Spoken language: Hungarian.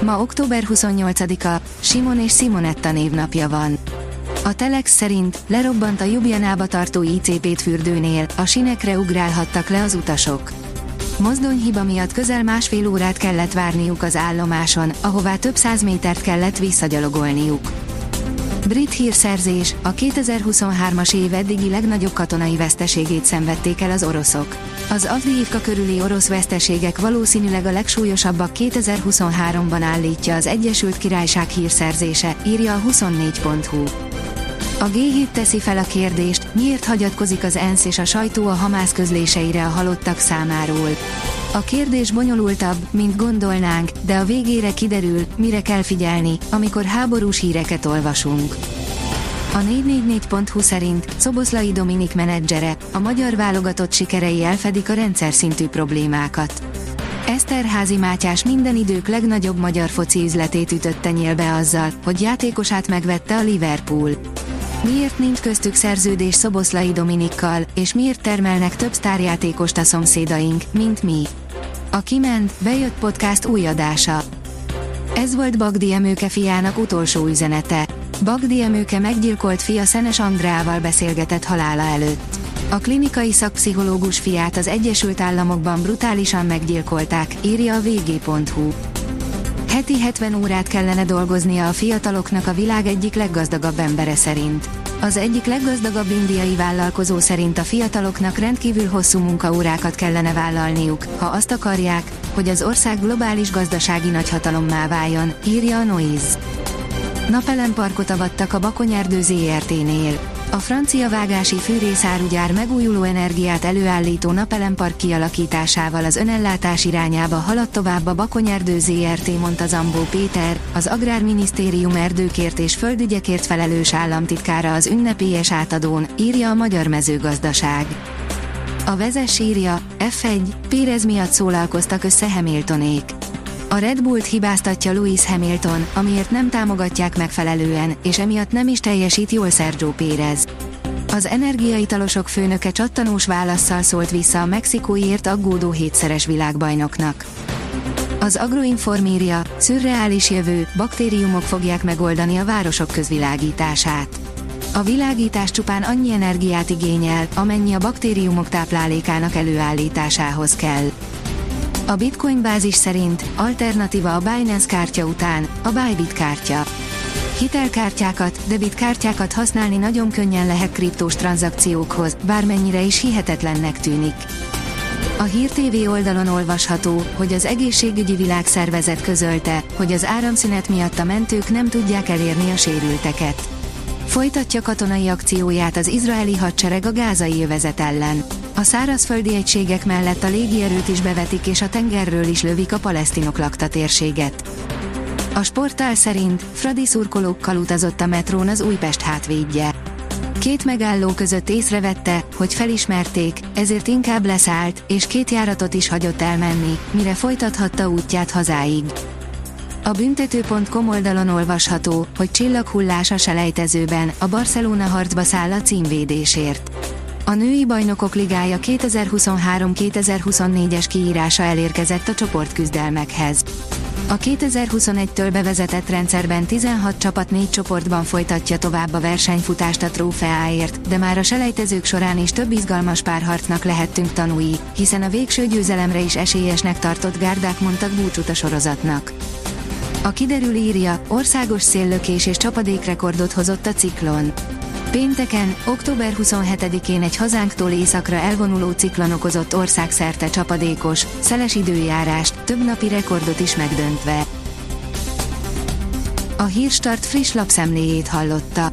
Ma október 28-a, Simon és Simonetta névnapja van. A Telex szerint lerobbant a Jubjanába tartó ICP-t fürdőnél, a sinekre ugrálhattak le az utasok. Mozdonyhiba miatt közel másfél órát kellett várniuk az állomáson, ahová több száz métert kellett visszagyalogolniuk. Brit hírszerzés, a 2023-as év eddigi legnagyobb katonai veszteségét szenvedték el az oroszok. Az Avdiivka körüli orosz veszteségek valószínűleg a legsúlyosabbak 2023-ban állítja az Egyesült Királyság hírszerzése, írja a 24.hu. A G7 teszi fel a kérdést, miért hagyatkozik az ENSZ és a sajtó a Hamász közléseire a halottak számáról. A kérdés bonyolultabb, mint gondolnánk, de a végére kiderül, mire kell figyelni, amikor háborús híreket olvasunk. A 444.hu szerint Szoboszlai Dominik menedzsere, a magyar válogatott sikerei elfedik a rendszer szintű problémákat. Eszterházi Mátyás minden idők legnagyobb magyar foci üzletét ütötte nyílbe azzal, hogy játékosát megvette a Liverpool. Miért nincs köztük szerződés Szoboszlai Dominikkal, és miért termelnek több sztárjátékost a szomszédaink, mint mi? A Kiment, bejött podcast új adása. Ez volt Bagdi Emőke fiának utolsó üzenete. Bagdi Emőke meggyilkolt fia Szenes Andrával beszélgetett halála előtt. A klinikai szakpszichológus fiát az Egyesült Államokban brutálisan meggyilkolták, írja a vg.hu. Heti 70 órát kellene dolgoznia a fiataloknak a világ egyik leggazdagabb embere szerint. Az egyik leggazdagabb indiai vállalkozó szerint a fiataloknak rendkívül hosszú munkaórákat kellene vállalniuk, ha azt akarják, hogy az ország globális gazdasági nagyhatalommá váljon, írja a Noise. Napelemparkot avattak a Bakonyerdő ZRT-nél. A francia vágási fűrészárugyár megújuló energiát előállító napelempark kialakításával az önellátás irányába haladt tovább a Bakonyerdő ZRT, mondta Zambó Péter, az Agrárminisztérium erdőkért és földügyekért felelős államtitkára az ünnepélyes átadón, írja a Magyar Mezőgazdaság. A vezes írja, F1, Pérez miatt szólalkoztak össze Hamiltonék. A Red Bullt hibáztatja Lewis Hamilton, amiért nem támogatják megfelelően, és emiatt nem is teljesít jól Sergio Pérez. Az energiaitalosok főnöke csattanós válaszsal szólt vissza a mexikóiért aggódó hétszeres világbajnoknak. Az Agroinformíria, szürreális jövő, baktériumok fogják megoldani a városok közvilágítását. A világítás csupán annyi energiát igényel, amennyi a baktériumok táplálékának előállításához kell. A Bitcoin bázis szerint alternatíva a Binance kártya után a Bybit kártya. Hitelkártyákat, debitkártyákat használni nagyon könnyen lehet kriptós tranzakciókhoz, bármennyire is hihetetlennek tűnik. A Hír TV oldalon olvasható, hogy az egészségügyi világszervezet közölte, hogy az áramszünet miatt a mentők nem tudják elérni a sérülteket. Folytatja katonai akcióját az izraeli hadsereg a gázai övezet ellen. A szárazföldi egységek mellett a légierőt is bevetik és a tengerről is lövik a palesztinok lakta térséget. A sportál szerint Fradi szurkolókkal utazott a metrón az Újpest hátvédje. Két megálló között észrevette, hogy felismerték, ezért inkább leszállt, és két járatot is hagyott elmenni, mire folytathatta útját hazáig. A büntető.com oldalon olvasható, hogy csillaghullás a selejtezőben, a Barcelona harcba száll a címvédésért. A női bajnokok ligája 2023-2024-es kiírása elérkezett a csoportküzdelmekhez. A 2021-től bevezetett rendszerben 16 csapat négy csoportban folytatja tovább a versenyfutást a trófeáért, de már a selejtezők során is több izgalmas párharcnak lehettünk tanúi, hiszen a végső győzelemre is esélyesnek tartott gárdák mondtak búcsút a sorozatnak. A kiderül írja, országos széllökés és csapadékrekordot hozott a ciklon. Pénteken, október 27-én egy hazánktól északra elvonuló ciklon okozott országszerte csapadékos, szeles időjárást, több napi rekordot is megdöntve. A Hírstart friss lapszemléjét hallotta.